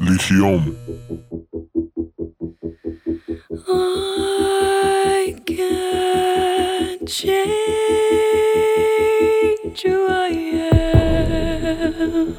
Lithium. I can't change who I am.